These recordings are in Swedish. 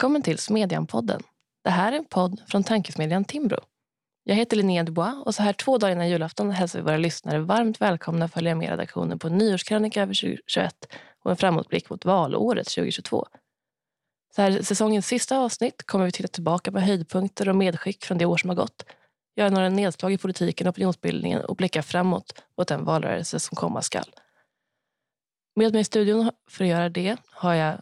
Välkommen till Smedjan-podden. Det här är en podd från tankesmedjan Timbro. Jag heter Linnea Dubois och så här två dagar innan julafton hälsar vi våra lyssnare varmt välkomna att följa med redaktionen på en nyårskrönika över 2021 och en framåtblick mot valåret 2022. Så här, säsongens sista avsnitt kommer vi titta tillbaka på höjdpunkter och medskick från det år som har gått, göra några nedslag i politiken och opinionsbildningen och blicka framåt mot den valrörelse som komma skall. Med mig i studion för att göra det har jag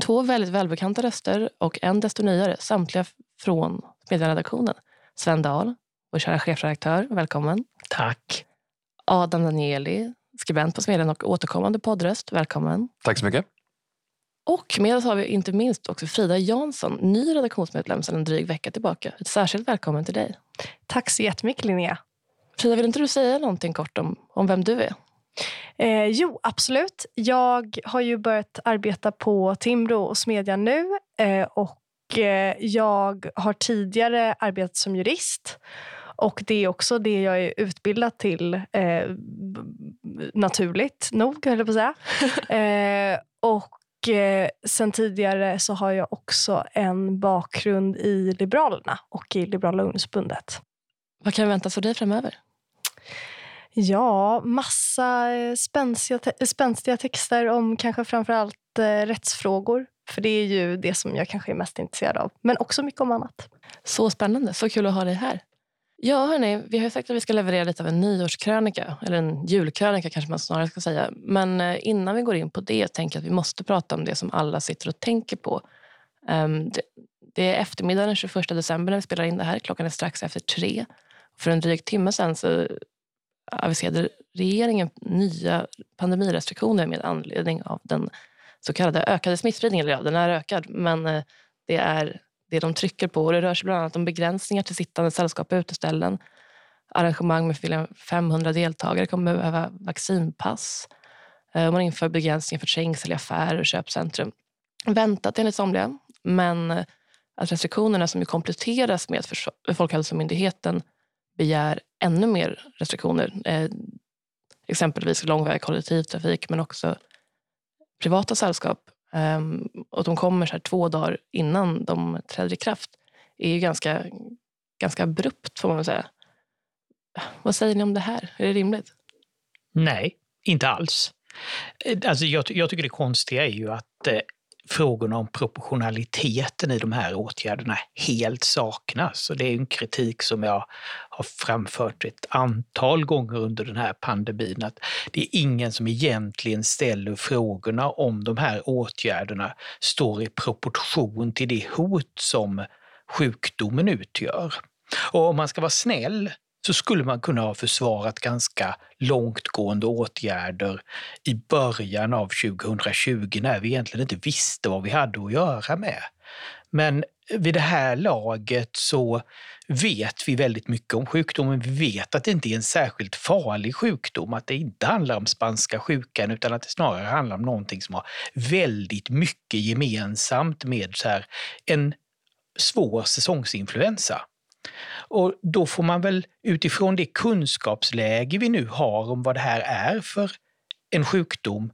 två väldigt välbekanta röster och en desto nyare, samtliga från medieredaktionen. Sven Dahl, vår kära chefredaktör, välkommen. Tack. Adam Danieli, skribent på Smedjan och återkommande poddröst, välkommen. Tack så mycket. Och med oss har vi inte minst också Frida Jansson, ny redaktionsmedlem sedan en dryg vecka tillbaka. Ett särskilt välkommen till dig. Tack så jättemycket Linnea. Frida, vill inte du säga någonting kort om, om vem du är? Eh, jo, absolut. Jag har ju börjat arbeta på Timbro och Smedjan nu. Eh, och eh, jag har tidigare arbetat som jurist. Och det är också det jag är utbildad till, eh, naturligt nog, höll jag på att säga. eh, och sen tidigare så har jag också en bakgrund i Liberalerna och i Liberala ungdomsförbundet. Vad kan vi vänta för dig framöver? Ja, massa eh, spänstiga, te spänstiga texter om kanske framförallt eh, rättsfrågor. För det är ju det som jag kanske är mest intresserad av. Men också mycket om annat. Så spännande. Så kul att ha dig här. Ja, hörni, vi har sagt att vi ska leverera lite av en nyårskrönika. Eller en julkrönika kanske man snarare ska säga. Men eh, innan vi går in på det tänker jag att vi måste prata om det som alla sitter och tänker på. Um, det, det är eftermiddag den 21 december när vi spelar in det här. Klockan är strax efter tre. För en dryg timme sen så aviserade regeringen nya pandemirestriktioner med anledning av den så kallade ökade smittspridningen. Eller Ja, den är ökad, men eh, det är det de trycker på. Det rör sig bland annat om begränsningar till sittande sällskap och uteställen. Arrangemang med 500 deltagare kommer behöva vaccinpass. Eh, man inför begränsningar för trängsel i affärer och köpcentrum. Väntat enligt somliga, men eh, att restriktionerna som kompletteras med att Folkhälsomyndigheten begär ännu mer restriktioner. Eh, exempelvis långväga kollektivtrafik men också privata sällskap. Eh, och de kommer så här två dagar innan de träder i kraft. är ju ganska, ganska abrupt får man väl säga. Vad säger ni om det här? Är det rimligt? Nej, inte alls. Eh, alltså jag, jag tycker det konstiga är ju att eh, frågorna om proportionaliteten i de här åtgärderna helt saknas. Och det är en kritik som jag har framfört ett antal gånger under den här pandemin. Att det är ingen som egentligen ställer frågorna om de här åtgärderna står i proportion till det hot som sjukdomen utgör. Och om man ska vara snäll så skulle man kunna ha försvarat ganska långtgående åtgärder i början av 2020 när vi egentligen inte visste vad vi hade att göra med. Men vid det här laget så vet vi väldigt mycket om sjukdomen. Vi vet att det inte är en särskilt farlig sjukdom, att det inte handlar om spanska sjukan utan att det snarare handlar om någonting som har väldigt mycket gemensamt med så här, en svår säsongsinfluensa. Och då får man väl utifrån det kunskapsläge vi nu har om vad det här är för en sjukdom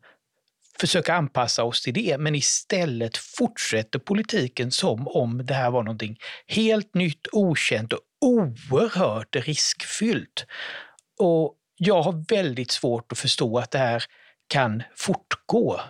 försöka anpassa oss till det, men istället fortsätter politiken som om det här var någonting helt nytt, okänt och oerhört riskfyllt. Och jag har väldigt svårt att förstå att det här kan fortgå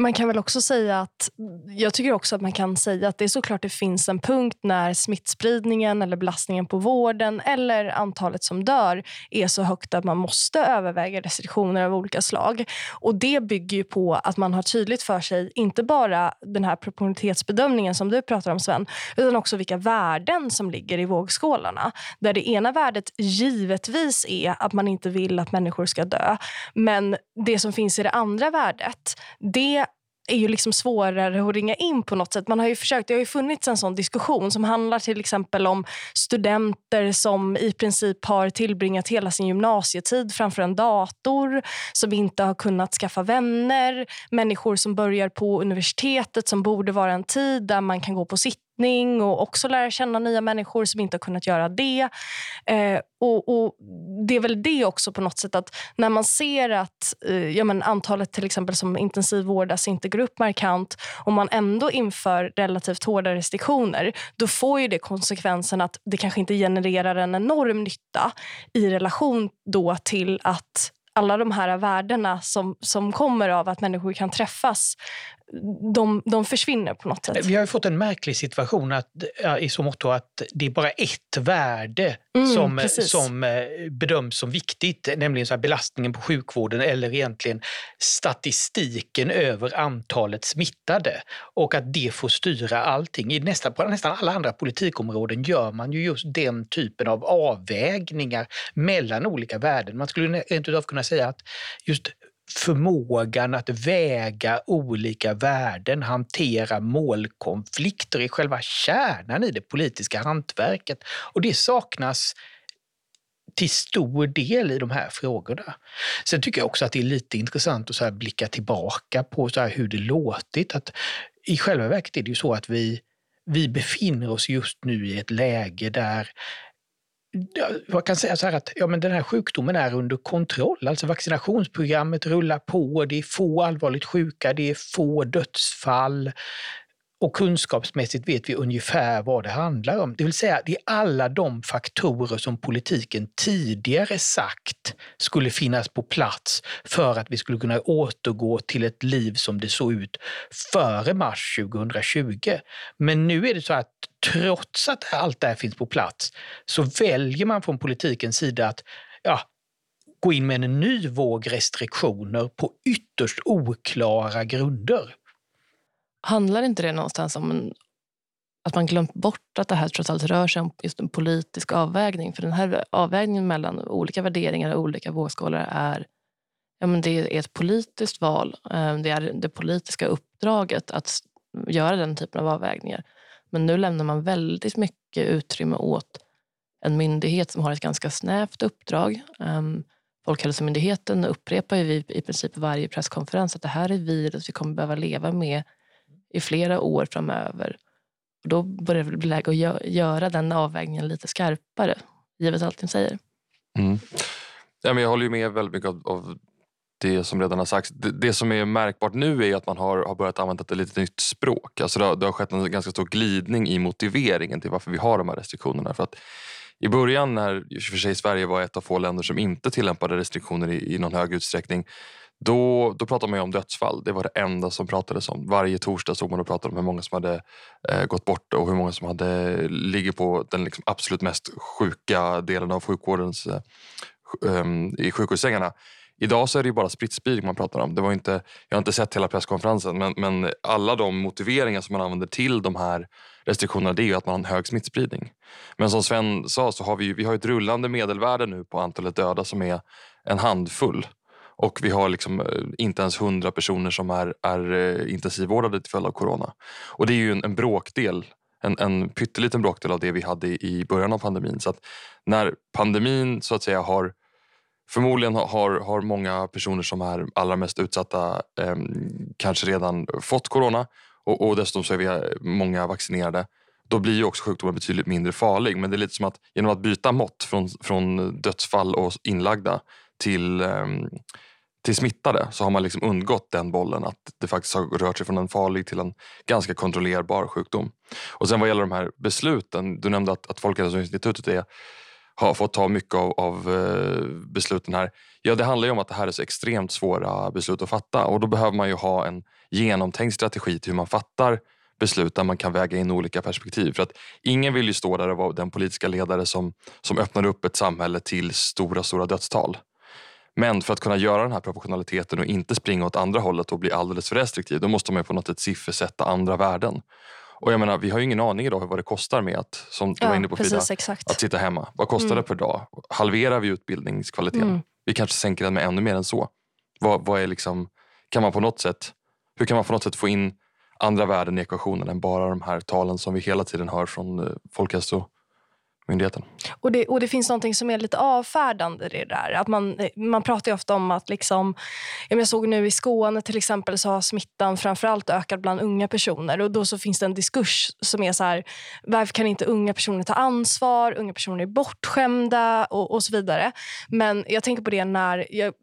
man kan väl också säga att jag tycker också att man kan säga att det är såklart det finns en punkt när smittspridningen eller belastningen på vården eller antalet som dör är så högt att man måste överväga restriktioner av olika slag. Och Det bygger ju på att man har tydligt för sig inte bara den här proportionalitetsbedömningen som du pratar om Sven, utan också vilka värden som ligger i vågskålarna. Där det ena värdet givetvis är att man inte vill att människor ska dö. Men det som finns i det andra värdet, det är ju liksom svårare att ringa in på något sätt. Man har ju försökt, det har ju funnits en sån diskussion som handlar till exempel om studenter som i princip har tillbringat hela sin gymnasietid framför en dator, som inte har kunnat skaffa vänner, människor som börjar på universitetet som borde vara en tid där man kan gå på sitt flyttning och också lära känna nya människor som inte har kunnat göra det. Eh, och, och, Det är väl det också på något sätt att när man ser att eh, ja, men antalet till exempel som intensivvårdas inte går upp markant och man ändå inför relativt hårda restriktioner, då får ju det konsekvensen att det kanske inte genererar en enorm nytta i relation då till att alla de här värdena som, som kommer av att människor kan träffas de, de försvinner på något sätt. Vi har fått en märklig situation att, i så mått att det är bara ett värde mm, som, som eh, bedöms som viktigt, nämligen så belastningen på sjukvården eller egentligen statistiken över antalet smittade och att det får styra allting. I nästan, på nästan alla andra politikområden gör man ju just den typen av avvägningar mellan olika värden. Man skulle rent utav kunna säga att just förmågan att väga olika värden, hantera målkonflikter är själva kärnan i det politiska hantverket. Och det saknas till stor del i de här frågorna. Sen tycker jag också att det är lite intressant att så blicka tillbaka på så hur det låtit. Att I själva verket är det ju så att vi, vi befinner oss just nu i ett läge där man kan säga så här att ja, men den här sjukdomen är under kontroll. Alltså vaccinationsprogrammet rullar på, det är få allvarligt sjuka, det är få dödsfall och kunskapsmässigt vet vi ungefär vad det handlar om. Det vill säga, det är alla de faktorer som politiken tidigare sagt skulle finnas på plats för att vi skulle kunna återgå till ett liv som det såg ut före mars 2020. Men nu är det så att trots att allt det här finns på plats så väljer man från politikens sida att ja, gå in med en ny våg restriktioner på ytterst oklara grunder. Handlar inte det någonstans om en, att man glömt bort att det här trots allt rör sig om just en politisk avvägning? För den här avvägningen mellan olika värderingar och olika vågskålar är, ja, men det är ett politiskt val. Eh, det är det politiska uppdraget att göra den typen av avvägningar. Men nu lämnar man väldigt mycket utrymme åt en myndighet som har ett ganska snävt uppdrag. Ehm, Folkhälsomyndigheten upprepar ju i princip varje presskonferens att det här är virus vi kommer behöva leva med i flera år framöver. Och då börjar det bli läge att göra den avvägningen lite skarpare, givet allt ni säger. Mm. Ja, men jag håller ju med väldigt mycket av, av det som redan har sagts. Det, det, som är märkbart nu är att man har, har börjat använda ett lite nytt språk. Alltså det, har, det har skett en ganska stor glidning i motiveringen till varför vi har de här restriktionerna. För att I början när för sig Sverige var ett av få länder som inte tillämpade restriktioner i, i någon hög utsträckning då, då pratade man om dödsfall. Det var det enda som pratades om. Varje torsdag såg man och pratade om hur många som hade eh, gått bort och hur många som hade, ligger på den liksom absolut mest sjuka delen av sjukvårdens eh, ehm, i sjukhussängarna. Idag så är det bara sprittspridning man pratar om. Det var inte, jag har inte sett hela presskonferensen men, men alla de motiveringar som man använder till de här restriktionerna det är ju att man har en hög smittspridning. Men som Sven sa så har vi, vi har ett rullande medelvärde nu på antalet döda som är en handfull. Och vi har liksom eh, inte ens hundra personer som är, är eh, intensivvårdade till följd av corona. Och det är ju en, en bråkdel en, en pytteliten bråkdel av det vi hade i början av pandemin. Så att när pandemin så att säga har Förmodligen har, har många personer som är allra mest utsatta eh, kanske redan fått corona och, och dessutom så är vi eh, många vaccinerade. Då blir ju också sjukdomen betydligt mindre farlig. Men det är lite som att genom att byta mått från, från dödsfall och inlagda till, eh, till smittade så har man liksom undgått den bollen att det faktiskt har rört sig från en farlig till en ganska kontrollerbar sjukdom. Och sen vad gäller de här besluten, du nämnde att, att Folkhälsoinstitutet är har fått ta mycket av, av eh, besluten här. Ja, det handlar ju om att det här är så extremt svåra beslut att fatta och då behöver man ju ha en genomtänkt strategi till hur man fattar beslut där man kan väga in olika perspektiv. För att ingen vill ju stå där och vara den politiska ledare som, som öppnar upp ett samhälle till stora, stora dödstal. Men för att kunna göra den här proportionaliteten och inte springa åt andra hållet och bli alldeles för restriktiv, då måste man på något sätt siffersätta andra värden. Och jag menar, vi har ju ingen aning idag vad det kostar med att, som du var inne på Frida, att sitta hemma. Vad kostar mm. det per dag? Halverar vi utbildningskvaliteten? Mm. Vi kanske sänker den med ännu mer än så. Vad, vad är liksom, kan man på något sätt, hur kan man på något sätt få in andra värden i ekvationen än bara de här talen som vi hela tiden hör från eh, Folkhälsomyndigheten myndigheten. Och det, och det finns något som är lite avfärdande i det där. Att man, man pratar ju ofta om att... Liksom, jag såg nu i Skåne till exempel så har smittan framförallt ökat bland unga personer. Och Då så finns det en diskurs som är så här, varför kan inte unga personer ta ansvar? Unga personer är bortskämda och, och så vidare. Men jag tänker på det när jag,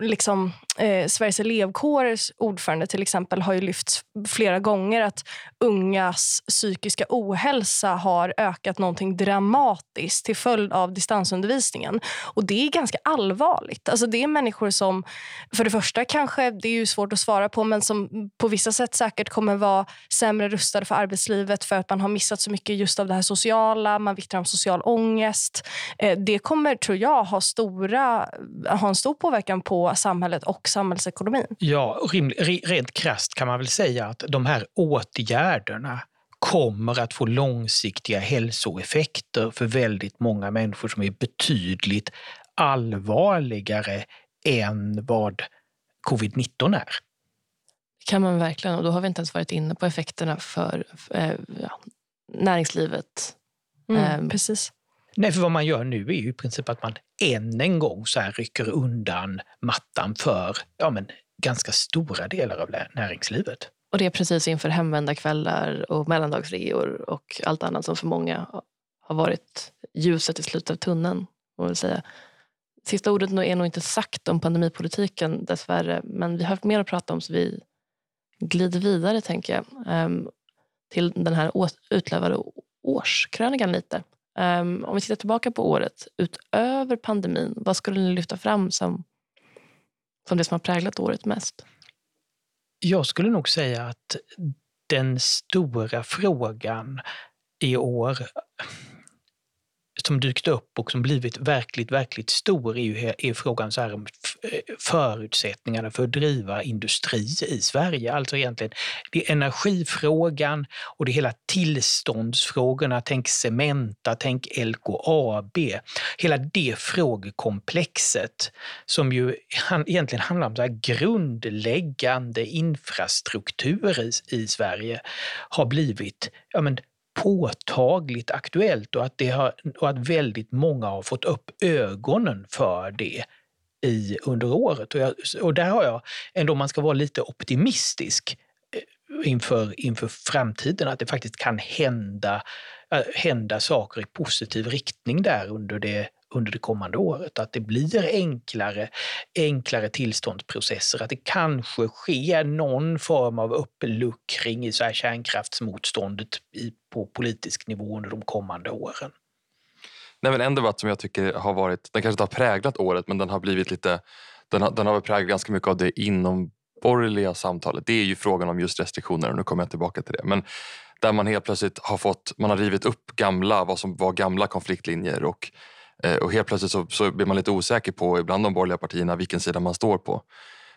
liksom, eh, Sveriges elevkårers ordförande till exempel har ju lyft flera gånger att ungas psykiska ohälsa har ökat någonting dramatiskt till följd av distansundervisningen. Och Det är ganska allvarligt. Alltså det är människor som, för det första kanske, det är ju svårt att svara på men som på vissa sätt säkert kommer vara sämre rustade för arbetslivet för att man har missat så mycket just av det här sociala. Man vittnar om social ångest. Eh, det kommer, tror jag, ha, stora, ha en stor påverkan på samhället och samhällsekonomin. Ja, rent krasst kan man väl säga att de här åtgärderna kommer att få långsiktiga hälsoeffekter för väldigt många människor som är betydligt allvarligare än vad covid-19 är. kan man verkligen. Och då har vi inte ens varit inne på effekterna för eh, ja, näringslivet. Mm, eh, precis. Nej, för vad man gör nu är ju i princip att man än en gång så här rycker undan mattan för ja, men, ganska stora delar av näringslivet. Och det är precis inför hemvändarkvällar och mellandagsreor och allt annat som för många har varit ljuset i slutet av tunneln. Vill säga. Sista ordet är nog inte sagt om pandemipolitiken dessvärre, men vi har haft mer att prata om så vi glider vidare tänker jag ehm, till den här utlövade årskrönikan lite. Ehm, om vi tittar tillbaka på året, utöver pandemin, vad skulle ni lyfta fram som, som det som har präglat året mest? Jag skulle nog säga att den stora frågan i år som dykt upp och som blivit verkligt, verkligt stor är, ju, är frågan så här om förutsättningarna för att driva industri i Sverige. Alltså egentligen det är energifrågan och det är hela tillståndsfrågorna. Tänk Cementa, tänk LKAB. Hela det frågekomplexet som ju egentligen handlar om så grundläggande infrastruktur i, i Sverige har blivit ja, men, påtagligt aktuellt och att, det har, och att väldigt många har fått upp ögonen för det i, under året. Och, jag, och där har jag, ändå om man ska vara lite optimistisk eh, inför, inför framtiden, att det faktiskt kan hända, Eh, hända saker i positiv riktning där under det under det kommande året. Att det blir enklare, enklare tillståndsprocesser, att det kanske sker någon form av uppluckring i så här kärnkraftsmotståndet i, på politisk nivå under de kommande åren. Nej, men en debatt som jag tycker har varit, den kanske inte har präglat året men den har blivit lite, den har, den har präglat ganska mycket av det inomborgerliga samtalet. Det är ju frågan om just restriktioner och nu kommer jag tillbaka till det. Men där man helt plötsligt har fått, man har rivit upp gamla, vad som var gamla konfliktlinjer och Eh, och helt plötsligt så, så blir man lite osäker på, ibland de borgerliga partierna, vilken sida man står på.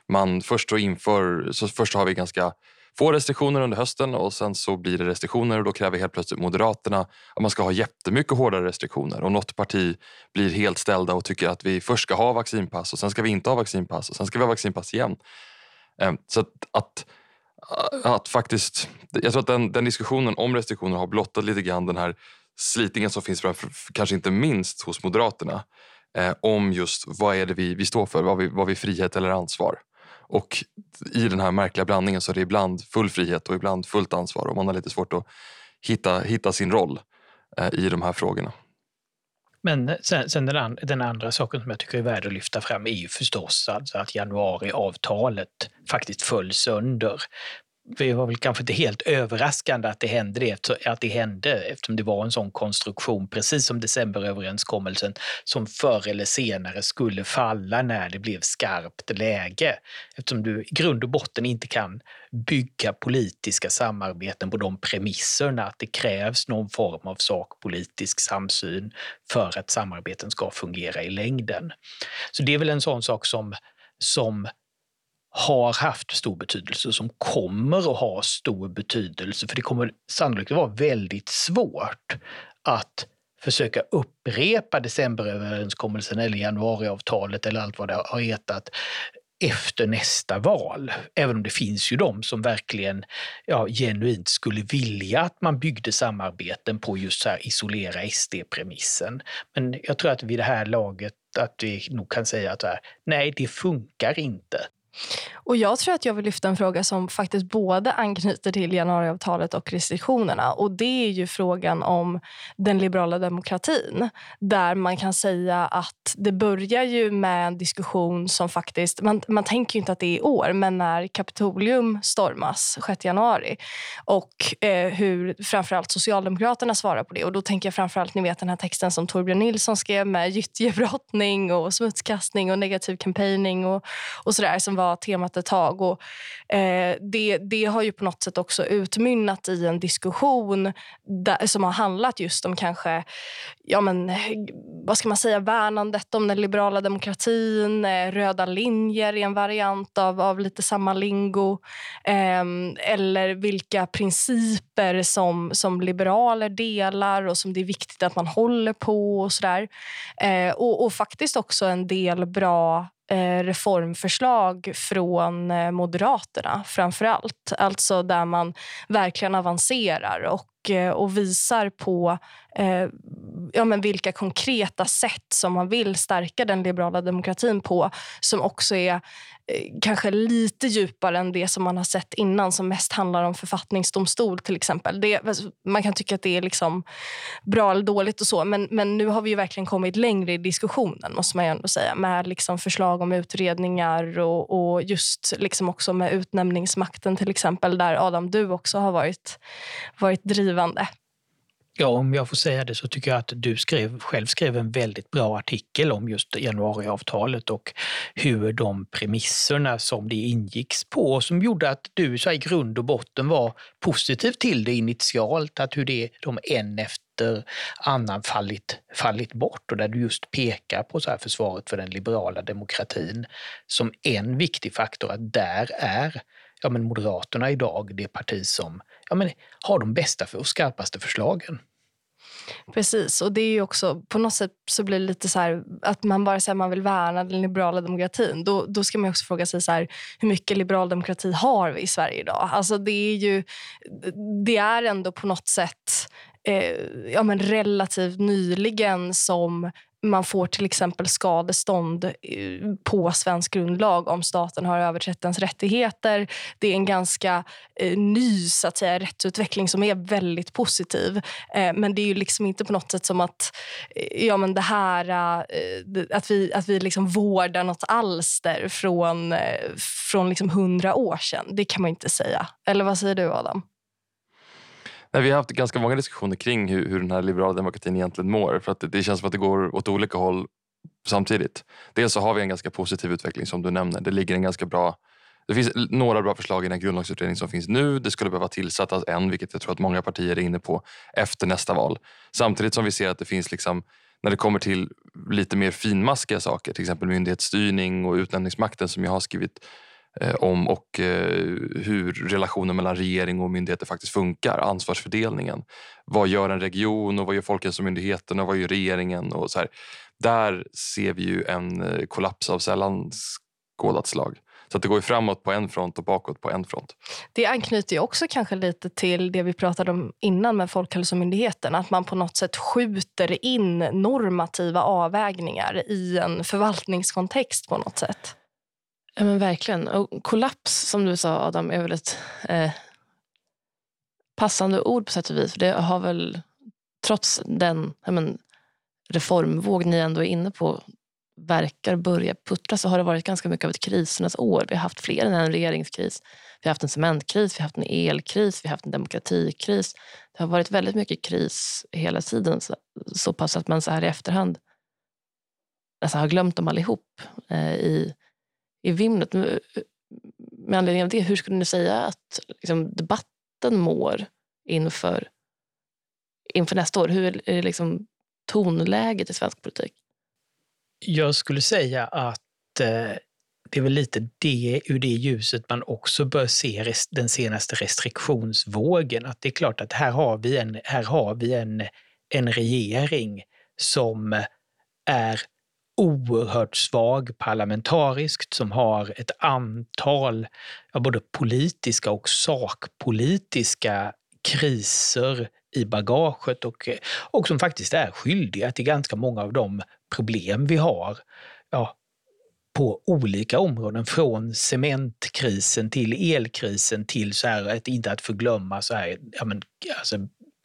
Man först, så inför, så först har vi ganska få restriktioner under hösten och sen så blir det restriktioner och då kräver helt plötsligt Moderaterna att man ska ha jättemycket hårdare restriktioner och något parti blir helt ställda och tycker att vi först ska ha vaccinpass och sen ska vi inte ha vaccinpass och sen ska vi ha vaccinpass igen. Ehm, så att, att, Eh, att faktiskt, jag tror att den, den diskussionen om restriktioner har blottat lite grann den här slitningen som finns framför, kanske inte minst hos Moderaterna eh, om just vad är det vi, vi står för, vad vi, vad vi frihet eller ansvar. Och i den här märkliga blandningen så är det ibland full frihet och ibland fullt ansvar och man har lite svårt att hitta, hitta sin roll eh, i de här frågorna. Men sen, sen den, and, den, andra saken som jag tycker är värd att lyfta fram är ju förstås alltså att januariavtalet faktiskt föll sönder det var väl kanske inte helt överraskande att det hände det, att det hände eftersom det var en sån konstruktion, precis som decemberöverenskommelsen, som förr eller senare skulle falla när det blev skarpt läge. Eftersom du i grund och botten inte kan bygga politiska samarbeten på de premisserna att det krävs någon form av sakpolitisk samsyn för att samarbeten ska fungera i längden. Så det är väl en sån sak som, som har haft stor betydelse och som kommer att ha stor betydelse. För det kommer sannolikt att vara väldigt svårt att försöka upprepa decemberöverenskommelsen eller januariavtalet eller allt vad det har hetat efter nästa val. Även om det finns ju de som verkligen ja, genuint skulle vilja att man byggde samarbeten på just så här isolera SD-premissen. Men jag tror att vid det här laget att vi nog kan säga att här, nej, det funkar inte. Och Jag tror att jag vill lyfta en fråga som faktiskt både anknyter till januariavtalet och restriktionerna. Och Det är ju frågan om den liberala demokratin. Där man kan säga att det börjar ju med en diskussion som faktiskt... Man, man tänker ju inte att det är i år, men när Kapitolium stormas 6 januari och eh, hur framförallt Socialdemokraterna svarar på det. Och Då tänker jag framförallt ni vet den här texten som Torbjörn Nilsson skrev med gyttjebrottning och smutskastning och negativ campaigning och, och sådär som var temat ett tag. Och, eh, det, det har ju på något sätt också utmynnat i en diskussion där, som har handlat just om kanske, ja men, vad ska man säga, värnandet om den liberala demokratin, eh, röda linjer i en variant av, av lite samma lingo. Eh, eller vilka principer som, som liberaler delar och som det är viktigt att man håller på och sådär. Eh, och, och faktiskt också en del bra Eh, reformförslag från eh, Moderaterna framför allt. Alltså där man verkligen avancerar och, eh, och visar på eh, ja, men vilka konkreta sätt som man vill stärka den liberala demokratin på som också är Eh, kanske lite djupare än det som man har sett innan som mest handlar om författningsdomstol till exempel. Det, alltså, man kan tycka att det är liksom bra eller dåligt och så men, men nu har vi verkligen kommit längre i diskussionen måste man ändå säga med liksom förslag om utredningar och, och just liksom också med utnämningsmakten till exempel där Adam du också har varit, varit drivande. Ja, om jag får säga det så tycker jag att du skrev, själv skrev en väldigt bra artikel om just januariavtalet och hur de premisserna som det ingicks på som gjorde att du så i grund och botten var positiv till det initialt, att hur det, de en efter annan fallit, fallit bort och där du just pekar på så här försvaret för den liberala demokratin som en viktig faktor, att där är ja, men Moderaterna idag det parti som ja, men har de bästa och skarpaste förslagen. Precis, och det är också på något sätt så blir det lite så här, att man bara säger man vill värna den liberala demokratin. Då, då ska man också fråga sig så här, hur mycket liberal demokrati har vi i Sverige idag? Alltså det är ju, det är ändå på något sätt eh, ja, men relativt nyligen som man får till exempel skadestånd eh, på svensk grundlag om staten har överträtt ens rättigheter. Det är en ganska eh, ny så att säga, rättsutveckling som är väldigt positiv. Eh, men det är ju liksom inte på något sätt som att, eh, ja, men det här, eh, att vi, att vi liksom vårdar nåt alster från, eh, från liksom hundra år sedan. Det kan man inte säga. Eller vad säger du, Adam? Nej, vi har haft ganska många diskussioner kring hur, hur den här liberala demokratin egentligen mår. För att det, det känns som att det går åt olika håll samtidigt. Dels så har vi en ganska positiv utveckling som du nämner. Det ligger en ganska bra det finns några bra förslag i den grundlagsutredning som finns nu. Det skulle behöva tillsättas en, vilket jag tror att många partier är inne på efter nästa val. Samtidigt som vi ser att det finns, liksom, när det kommer till lite mer finmaskiga saker, till exempel myndighetsstyrning och utnämningsmakten som jag har skrivit Eh, om och eh, hur relationen mellan regering och myndigheter faktiskt funkar. Ansvarsfördelningen. Vad gör en region och vad gör Folkhälsomyndigheten och vad gör regeringen? Och så här. Där ser vi ju en eh, kollaps av sällan skådat slag. Så att det går framåt på en front och bakåt på en front. Det anknyter ju också kanske lite till det vi pratade om innan med Folkhälsomyndigheten. Att man på något sätt skjuter in normativa avvägningar i en förvaltningskontext på något sätt. Ja, men verkligen. Och kollaps, som du sa Adam, är väl ett eh, passande ord på sätt och vis. För det har väl, trots den men, reformvåg ni ändå är inne på verkar börja puttra så har det varit ganska mycket av ett krisernas år. Vi har haft fler än en regeringskris. Vi har haft en cementkris, vi har haft en elkris, vi har haft en demokratikris. Det har varit väldigt mycket kris hela tiden. Så, så pass att man så här i efterhand nästan har glömt dem allihop eh, i i vimlet. Med anledning av det, hur skulle ni säga att liksom, debatten mår inför, inför nästa år? Hur är det liksom, tonläget i svensk politik? Jag skulle säga att eh, det är väl lite det, ur det ljuset man också bör se den senaste restriktionsvågen. Att det är klart att här har vi en, här har vi en, en regering som är oerhört svag parlamentariskt, som har ett antal ja, både politiska och sakpolitiska kriser i bagaget och, och som faktiskt är skyldiga till ganska många av de problem vi har ja, på olika områden. Från cementkrisen till elkrisen till, så här, ett, inte att förglömma, så här, ja, men, alltså,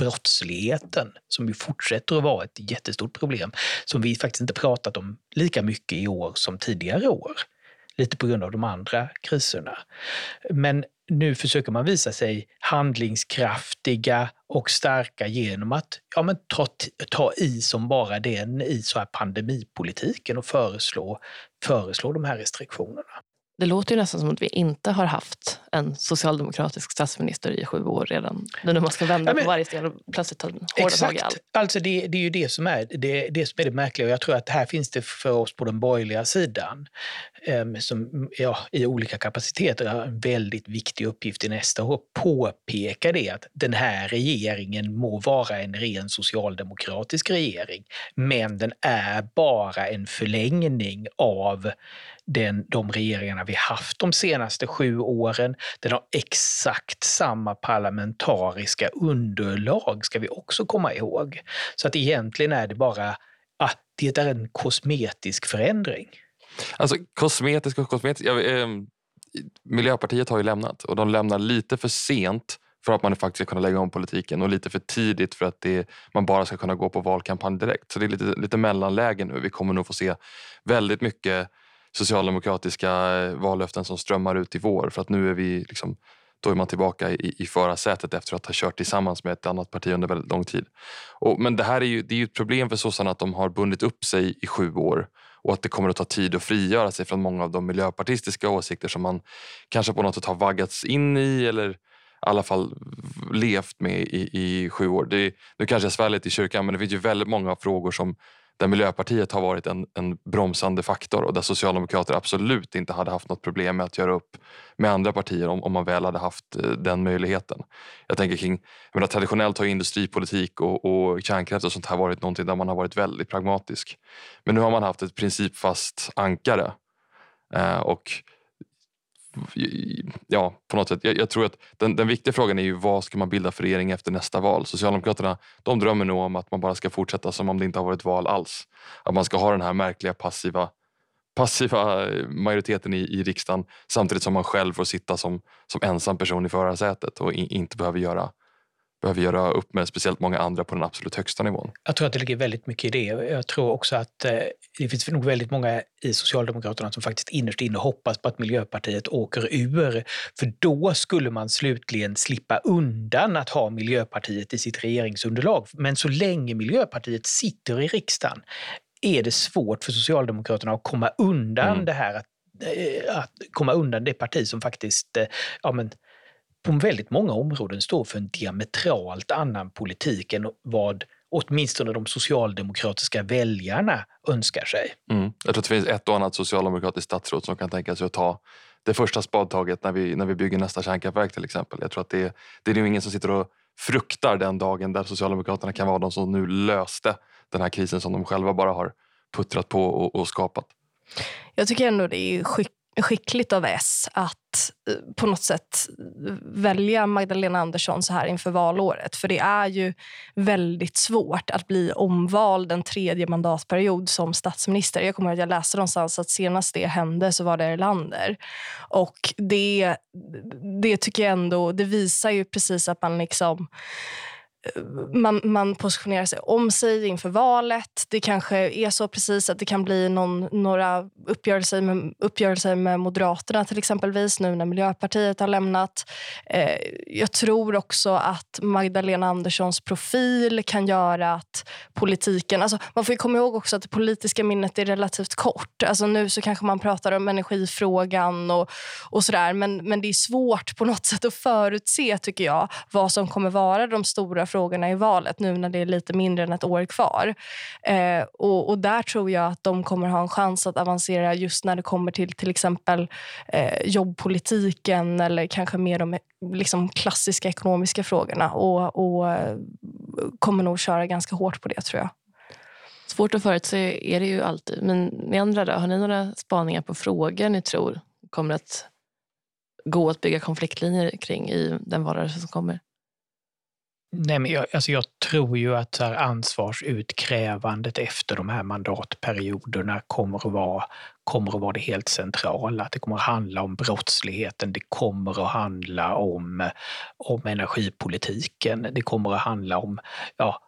brottsligheten som ju fortsätter att vara ett jättestort problem som vi faktiskt inte pratat om lika mycket i år som tidigare år. Lite på grund av de andra kriserna. Men nu försöker man visa sig handlingskraftiga och starka genom att ja, men ta, ta i som bara den i så här pandemipolitiken och föreslå, föreslå de här restriktionerna. Det låter ju nästan som att vi inte har haft en socialdemokratisk statsminister i sju år redan. Nu man ska vända ja, men, på varje sten och plötsligt ta hårda tag i allt. Alltså det, det, är ju det som är det, det som är det märkliga. Och jag tror att här finns det för oss på den borgerliga sidan um, som ja, i olika kapaciteter har en väldigt viktig uppgift i nästa år. Påpeka det att den här regeringen må vara en ren socialdemokratisk regering, men den är bara en förlängning av den, de regeringarna vi haft de senaste sju åren. Den har exakt samma parlamentariska underlag, ska vi också komma ihåg. Så att egentligen är det bara att det är en kosmetisk förändring. Alltså kosmetisk och kosmetisk. Ja, eh, Miljöpartiet har ju lämnat och de lämnar lite för sent för att man faktiskt ska kunna lägga om politiken och lite för tidigt för att det, man bara ska kunna gå på valkampanj direkt. Så det är lite, lite mellanläge nu. Vi kommer nog få se väldigt mycket socialdemokratiska eh, vallöften som strömmar ut i vår. För att nu är vi liksom, då är man tillbaka i, i förarsätet efter att ha kört tillsammans med ett annat parti under väldigt lång tid. Och, men det här är ju, det är ju ett problem för sossarna att de har bundit upp sig i sju år och att det kommer att ta tid att frigöra sig från många av de miljöpartistiska åsikter som man kanske på något sätt har vaggats in i eller i alla fall levt med i, i sju år. Det, nu kanske jag svär lite i kyrkan men det finns ju väldigt många frågor som där Miljöpartiet har varit en, en bromsande faktor och där Socialdemokrater absolut inte hade haft något problem med att göra upp med andra partier om, om man väl hade haft eh, den möjligheten. Jag tänker kring, jag menar, traditionellt har industripolitik och, och kärnkraft och sånt här varit någonting där man har varit väldigt pragmatisk. Men nu har man haft ett principfast ankare eh, och ja, på något sätt. Jag, jag tror att den, den, viktiga frågan är ju vad ska man bilda för regering efter nästa val? Socialdemokraterna de drömmer nog om att man bara ska fortsätta som om det inte har varit val alls. Att man ska ha den här märkliga passiva, passiva eh, majoriteten i, i riksdagen samtidigt som man själv får sitta som, som ensam person i förarsätet och in, inte behöver göra behöver göra upp med speciellt många andra på den absolut högsta nivån. Jag tror att det ligger väldigt mycket i det. Jag tror också att eh, det finns nog väldigt många i Socialdemokraterna som faktiskt innerst inne hoppas på att Miljöpartiet åker ur. För då skulle man slutligen slippa undan att ha Miljöpartiet i sitt regeringsunderlag. Men så länge Miljöpartiet sitter i riksdagen är det svårt för Socialdemokraterna att komma undan mm. det här att, eh, att komma undan det parti som faktiskt eh, ja, men, på väldigt många områden står för en diametralt annan politik än vad åtminstone de socialdemokratiska väljarna önskar sig. Mm. Jag tror att det finns ett och annat socialdemokratiskt statsråd som kan tänka sig att ta det första spadtaget när vi, när vi bygger nästa kärnkraftverk till exempel. Jag tror att det, det är nog ingen som sitter och fruktar den dagen där Socialdemokraterna kan vara de som nu löste den här krisen som de själva bara har puttrat på och, och skapat. Jag tycker ändå det är skickligt av S att eh, på något sätt eh, välja Magdalena Andersson så här inför valåret. För det är ju väldigt svårt att bli omvald en tredje mandatperiod som statsminister. Jag kommer att jag läste någonstans att senast det hände så var det Erlander. Och det, det tycker jag ändå, det visar ju precis att man liksom man, man positionerar sig om sig inför valet. Det kanske är så precis att det kan bli någon, några uppgörelser med, uppgörelser med Moderaterna till exempelvis nu när Miljöpartiet har lämnat. Eh, jag tror också att Magdalena Anderssons profil kan göra att politiken... Alltså man får komma ihåg också att det politiska minnet är relativt kort. Alltså nu så kanske man pratar om energifrågan och, och sådär men, men det är svårt på något sätt att förutse tycker jag vad som kommer vara de stora frågorna i valet nu när det är lite mindre än ett år kvar. Eh, och, och, Där tror jag att de kommer ha en chans att avancera just när det kommer till till exempel eh, jobbpolitiken eller kanske mer de liksom, klassiska ekonomiska frågorna och, och eh, kommer nog köra ganska hårt på det tror jag. Svårt att förutse är det ju alltid. Men ni andra då, har ni några spaningar på frågor ni tror kommer att gå att bygga konfliktlinjer kring i den valrörelse som kommer? Nej, men jag, alltså jag tror ju att här ansvarsutkrävandet efter de här mandatperioderna kommer att, vara, kommer att vara det helt centrala. Att det kommer att handla om brottsligheten, det kommer att handla om, om energipolitiken, det kommer att handla om ja,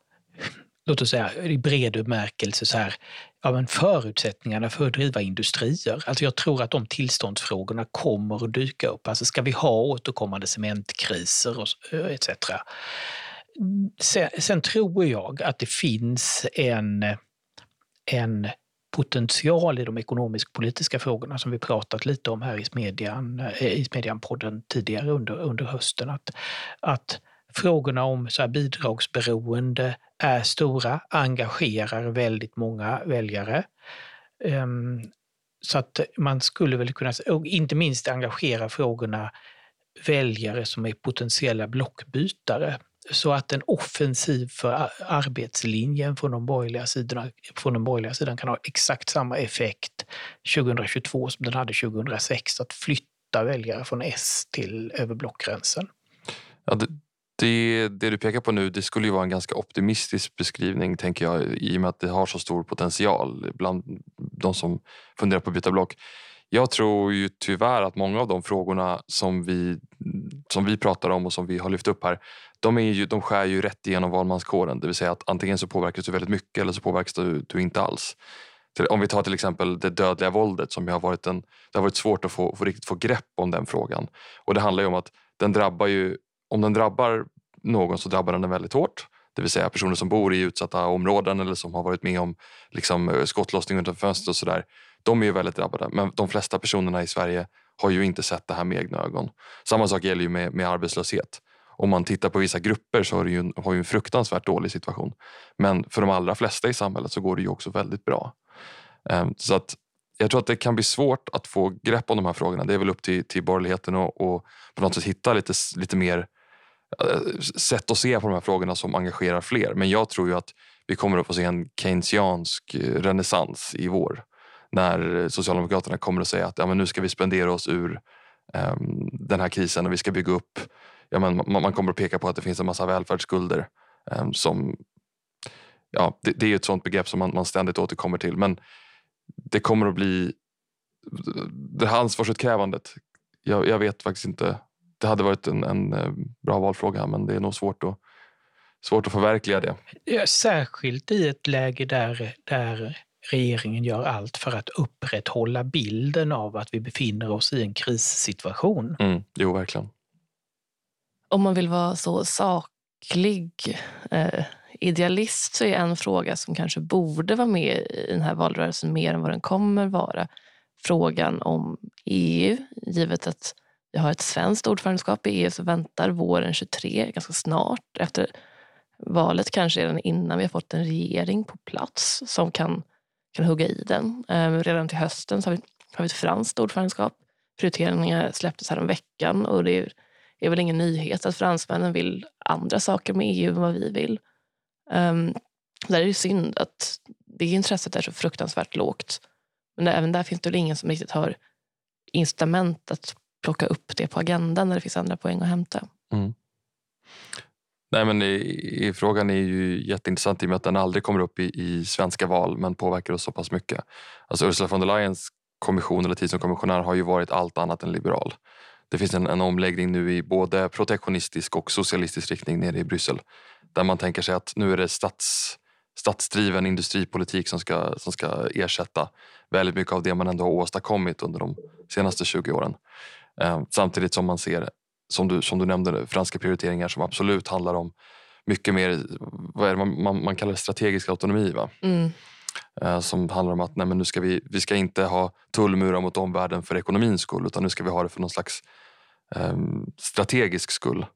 låt oss säga i bred bemärkelse så här, ja, men förutsättningarna för att driva industrier. Alltså jag tror att de tillståndsfrågorna kommer att dyka upp. Alltså ska vi ha återkommande cementkriser och eh, etc. Sen, sen tror jag att det finns en, en potential i de ekonomisk-politiska frågorna som vi pratat lite om här i Smedjan, eh, i Smedjan-podden tidigare under, under hösten. Att, att frågorna om så bidragsberoende är stora, engagerar väldigt många väljare. Um, så att man skulle väl kunna, och inte minst engagera frågorna väljare som är potentiella blockbytare. Så att en offensiv för arbetslinjen från de borgerliga sidorna, från den borgerliga sidan kan ha exakt samma effekt 2022 som den hade 2006, att flytta väljare från S till över blockgränsen. Ja, det, det, det, du pekar på nu det skulle ju vara en ganska optimistisk beskrivning tänker jag i och med att det har så stor potential bland de som funderar på att byta block. Jag tror ju tyvärr att många av de frågorna som vi, som vi pratar om och som vi har lyft upp här de, är ju, de skär ju rätt igenom valmanskåren. Det vill säga att antingen så påverkas du väldigt mycket eller så påverkas du, du inte alls. Om vi tar till exempel det dödliga våldet som har varit en, det har varit svårt att få, få riktigt få grepp om den frågan. Och det handlar ju om att den drabbar ju om den drabbar någon så drabbar den den väldigt hårt. Det vill säga personer som bor i utsatta områden eller som har varit med om liksom, eh, skottlossning utanför fönster och sådär. De är ju väldigt drabbade. Men de flesta personerna i Sverige har ju inte sett det här med egna ögon. Samma sak gäller ju med, med arbetslöshet. Om man tittar på vissa grupper så har ju en, har ju en fruktansvärt dålig situation. Men för de allra flesta i samhället så går det ju också väldigt bra. Ehm, så att jag tror att det kan bli svårt att få grepp om de här frågorna. Det är väl upp till, till borgerligheten och, och på något sätt hitta lite, lite mer eh, sätt att se på de här frågorna som engagerar fler. Men jag tror ju att vi kommer att få se en keynesiansk eh, renässans i vår. När Socialdemokraterna kommer att säga att ja, men nu ska vi spendera oss ur um, den här krisen och vi ska bygga upp... Ja, men man, man kommer att peka på att det finns en massa välfärdsskulder um, som... Ja, det, det är ett sånt begrepp som man, man ständigt återkommer till. Men det kommer att bli... Det här ansvarsutkrävandet, jag, jag vet faktiskt inte det hade varit en, en eh, bra valfråga men det är nog svårt att, svårt att förverkliga det. Ja, särskilt i ett läge där, där regeringen gör allt för att upprätthålla bilden av att vi befinner oss i en krissituation. Mm, jo, verkligen. Om man vill vara så saklig eh, idealist så är en fråga som kanske borde vara med i den här valrörelsen mer än vad den kommer vara frågan om EU, givet att vi har ett svenskt ordförandeskap i EU som väntar våren 23, ganska snart efter valet, kanske redan innan vi har fått en regering på plats som kan, kan hugga i den. Ehm, redan till hösten så har vi, har vi ett franskt ordförandeskap. Prioriteringar släpptes här om veckan och det är, är väl ingen nyhet att fransmännen vill andra saker med EU än vad vi vill. Um, där är det synd att det intresset är så fruktansvärt lågt. Men även där finns det väl ingen som riktigt har incitament att plocka upp det på agendan när det finns andra poäng att hämta. Mm. Nej, men i, i, frågan är ju jätteintressant i och med att den aldrig kommer upp i, i svenska val men påverkar oss så pass mycket. Alltså Ursula von der Leyens kommission eller tid som kommissionär har ju varit allt annat än liberal. Det finns en, en omläggning nu i både protektionistisk och socialistisk riktning nere i Bryssel. Där man tänker sig att nu är det stats, statsdriven industripolitik som ska, som ska ersätta väldigt mycket av det man ändå har åstadkommit under de senaste 20 åren. Eh, samtidigt som man ser, som du, som du nämnde, franska prioriteringar som absolut handlar om mycket mer, vad är det, man, man, man kallar det strategisk autonomi. Va? Mm. Eh, som handlar om att nej, men nu ska vi, vi ska inte ha tullmurar mot omvärlden för ekonomins skull utan nu ska vi ha det för någon slags eh, strategisk skull.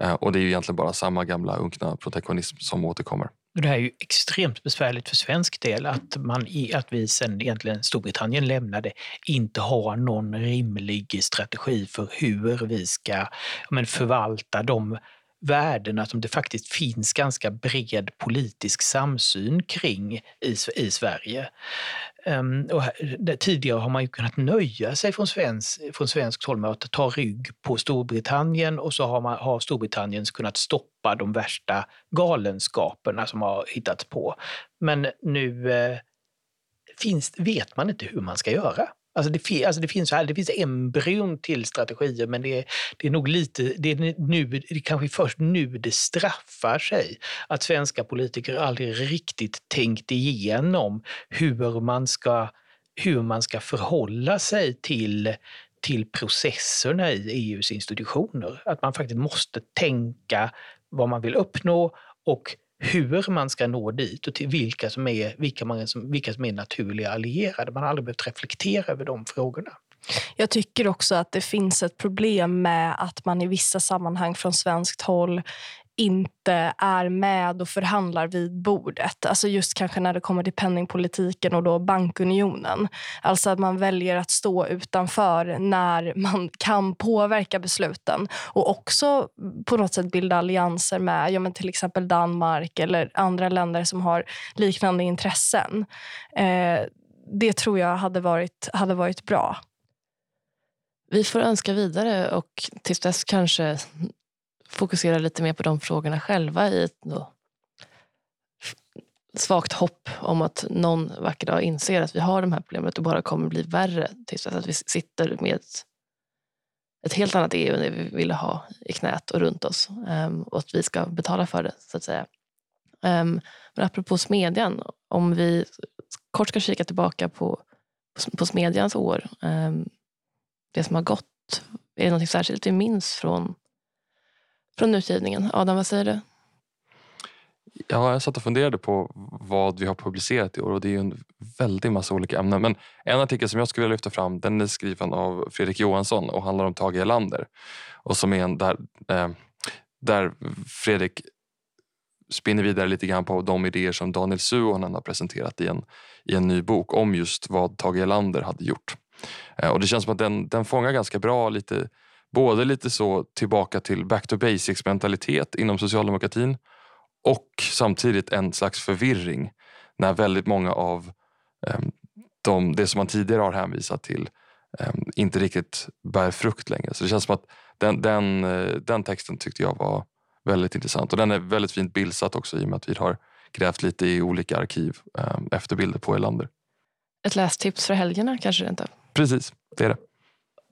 Eh, och det är ju egentligen bara samma gamla unkna protektionism som återkommer. Det här är ju extremt besvärligt för svensk del att, man, att vi sen egentligen Storbritannien lämnade inte har någon rimlig strategi för hur vi ska men, förvalta de värdena som det faktiskt finns ganska bred politisk samsyn kring i, i Sverige. Um, och här, tidigare har man ju kunnat nöja sig från, svensk, från svenskt håll med att ta rygg på Storbritannien och så har, man, har Storbritannien kunnat stoppa de värsta galenskaperna som har hittats på. Men nu eh, finns, vet man inte hur man ska göra. Alltså det, alltså det, finns, det finns embryon till strategier men det är, det är nog lite, det är, nu, det är kanske först nu det straffar sig att svenska politiker aldrig riktigt tänkt igenom hur man ska, hur man ska förhålla sig till, till processerna i EUs institutioner. Att man faktiskt måste tänka vad man vill uppnå och hur man ska nå dit och till vilka som är, vilka man, vilka som är naturliga allierade. Man har aldrig behövt reflektera över de frågorna. Jag tycker också att det finns ett problem med att man i vissa sammanhang från svenskt håll inte är med och förhandlar vid bordet. Alltså just kanske när det kommer till penningpolitiken och då bankunionen. Alltså att man väljer att stå utanför när man kan påverka besluten och också på något sätt bilda allianser med ja, men till exempel Danmark eller andra länder som har liknande intressen. Eh, det tror jag hade varit, hade varit bra. Vi får önska vidare och tills dess kanske fokusera lite mer på de frågorna själva i ett då svagt hopp om att någon vacker dag inser att vi har de här problemen och det bara kommer bli värre tills att vi sitter med ett helt annat EU än det vi ville ha i knät och runt oss um, och att vi ska betala för det, så att säga. Um, men apropå Smedjan, om vi kort ska kika tillbaka på, på Smedjans år, um, det som har gått, är det något särskilt vi minns från från utgivningen. Adam, vad säger du? Ja, jag satt och funderade på vad vi har publicerat i år och det är en väldig massa olika ämnen. Men en artikel som jag skulle vilja lyfta fram den är skriven av Fredrik Johansson och handlar om Tage Erlander. Och som är en där, eh, där Fredrik spinner vidare lite grann på de idéer som Daniel Suhonen har presenterat i en, i en ny bok om just vad Tage Erlander hade gjort. Eh, och det känns som att den, den fångar ganska bra lite både lite så tillbaka till back to basics mentalitet inom socialdemokratin och samtidigt en slags förvirring när väldigt många av um, de, det som man tidigare har hänvisat till um, inte riktigt bär frukt längre. Så det känns som att den, den, uh, den texten tyckte jag var väldigt intressant och den är väldigt fint bildsatt också i och med att vi har grävt lite i olika arkiv um, efter bilder på Elander. Ett lästips för helgerna kanske inte? Precis, det är det.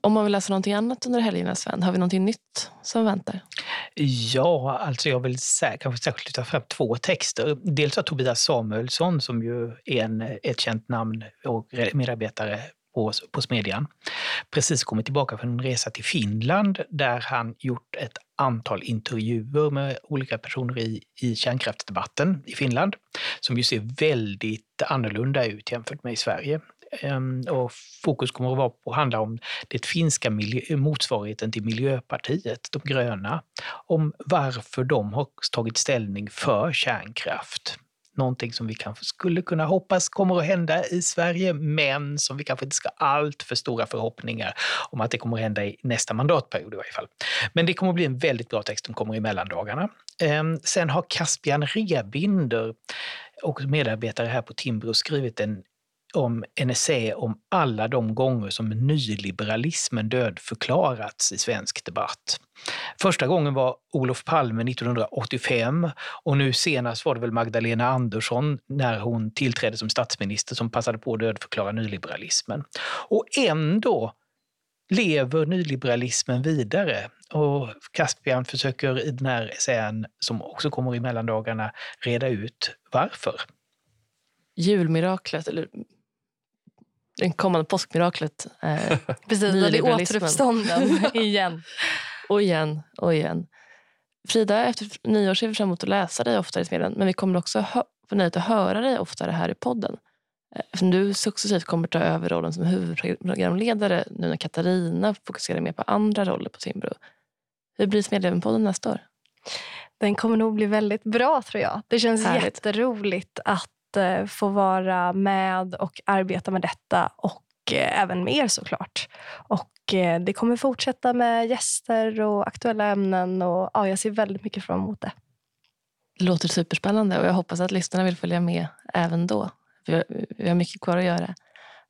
Om man vill läsa någonting annat under helgerna, Sven, har vi någonting nytt som väntar? Ja, alltså jag vill sä kanske särskilt lyfta fram två texter. Dels av Tobias Samuelsson, som ju är en, ett känt namn och medarbetare på, på Smedjan, precis kommit tillbaka från en resa till Finland där han gjort ett antal intervjuer med olika personer i, i kärnkraftsdebatten i Finland, som ju ser väldigt annorlunda ut jämfört med i Sverige. Ehm, och fokus kommer att vara på att handla om det finska motsvarigheten till Miljöpartiet, de gröna, om varför de har tagit ställning för kärnkraft. Någonting som vi kanske skulle kunna hoppas kommer att hända i Sverige, men som vi kanske inte ska ha allt för stora förhoppningar om att det kommer att hända i nästa mandatperiod i varje fall. Men det kommer att bli en väldigt bra text som kommer i mellandagarna. Ehm, sen har Caspian Rebinder och medarbetare här på Timbro skrivit en om en essä om alla de gånger som nyliberalismen dödförklarats i svensk debatt. Första gången var Olof Palme 1985 och nu senast var det väl Magdalena Andersson när hon tillträdde som statsminister som passade på att dödförklara nyliberalismen. Och ändå lever nyliberalismen vidare. Och Caspian försöker i den här essän, som också kommer i mellandagarna, reda ut varför. Julmiraklet, eller det kommande påskmiraklet. Eh, Precis, när det är återuppstånden igen. och igen och igen. Frida, efter nyår ser vi fram emot att läsa dig oftare i Smedjan. Men vi kommer också få nöjet att höra dig oftare här i podden. Eh, eftersom du successivt kommer ta över rollen som huvudprogramledare nu när Katarina fokuserar mer på andra roller på Timbro. Hur blir Smedjeven-podden nästa år? Den kommer nog bli väldigt bra tror jag. Det känns Härligt. jätteroligt att att eh, få vara med och arbeta med detta och även även mer såklart. Och eh, det kommer fortsätta med gäster och aktuella ämnen. Och ja, Jag ser väldigt mycket fram emot det. Det låter superspännande och jag hoppas att lyssnarna vill följa med även då. Vi har, vi har mycket kvar att göra.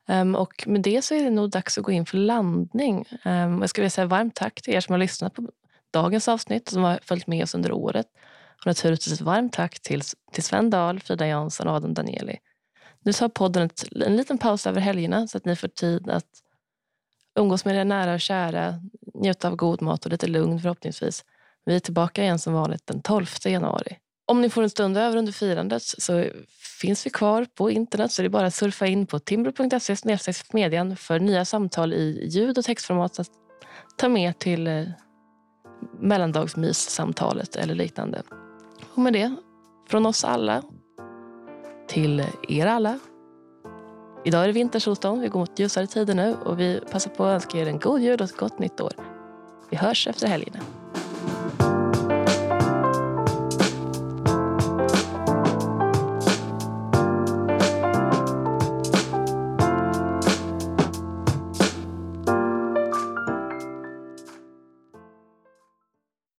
Um, och med det så är det nog dags att gå in för landning. Um, jag skulle vilja säga varmt tack till er som har lyssnat på dagens avsnitt och som har följt med oss under året. Och naturligtvis ett varmt tack till, till Sven Dahl, Frida Jansson och Adam Danieli. Nu tar podden ett, en liten paus över helgerna så att ni får tid att umgås med era nära och kära, njuta av god mat och lite lugn förhoppningsvis. Vi är tillbaka igen som vanligt den 12 januari. Om ni får en stund över under firandet så finns vi kvar på internet så det är bara att surfa in på timbro.se median för nya samtal i ljud och textformat att ta med till eh, mellandagsmyssamtalet eller liknande. Och med det, från oss alla till er alla. Idag är det vintersolstånd, vi går mot ljusare tider nu och vi passar på att önska er en god jul och ett gott nytt år. Vi hörs efter helgerna.